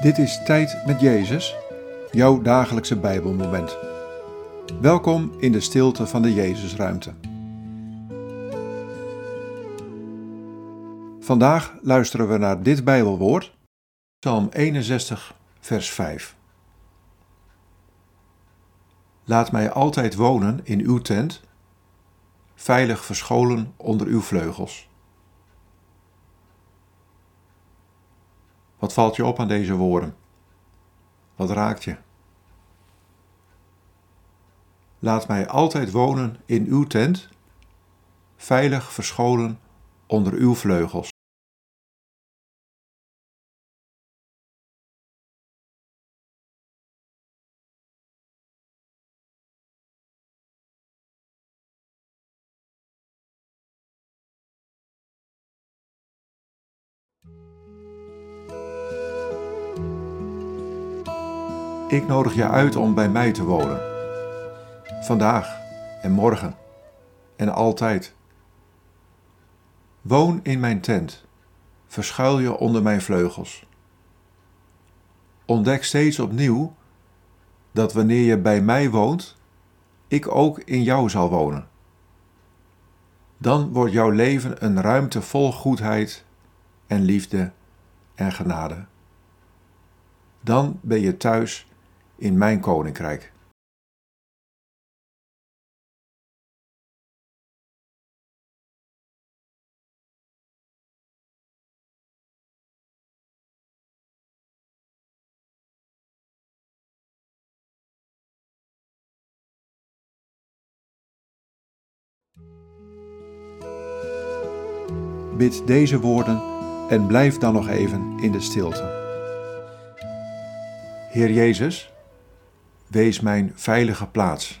Dit is Tijd met Jezus, jouw dagelijkse Bijbelmoment. Welkom in de stilte van de Jezusruimte. Vandaag luisteren we naar dit Bijbelwoord, Psalm 61, vers 5. Laat mij altijd wonen in uw tent, veilig verscholen onder uw vleugels. Wat valt je op aan deze woorden? Wat raakt je? Laat mij altijd wonen in uw tent, veilig verscholen onder uw vleugels. Ik nodig je uit om bij mij te wonen. Vandaag en morgen en altijd. Woon in mijn tent, verschuil je onder mijn vleugels. Ontdek steeds opnieuw dat wanneer je bij mij woont, ik ook in jou zal wonen. Dan wordt jouw leven een ruimte vol goedheid en liefde en genade. Dan ben je thuis in mijn koninkrijk. Bid deze woorden en blijf dan nog even in de stilte. Heer Jezus, Wees mijn veilige plaats.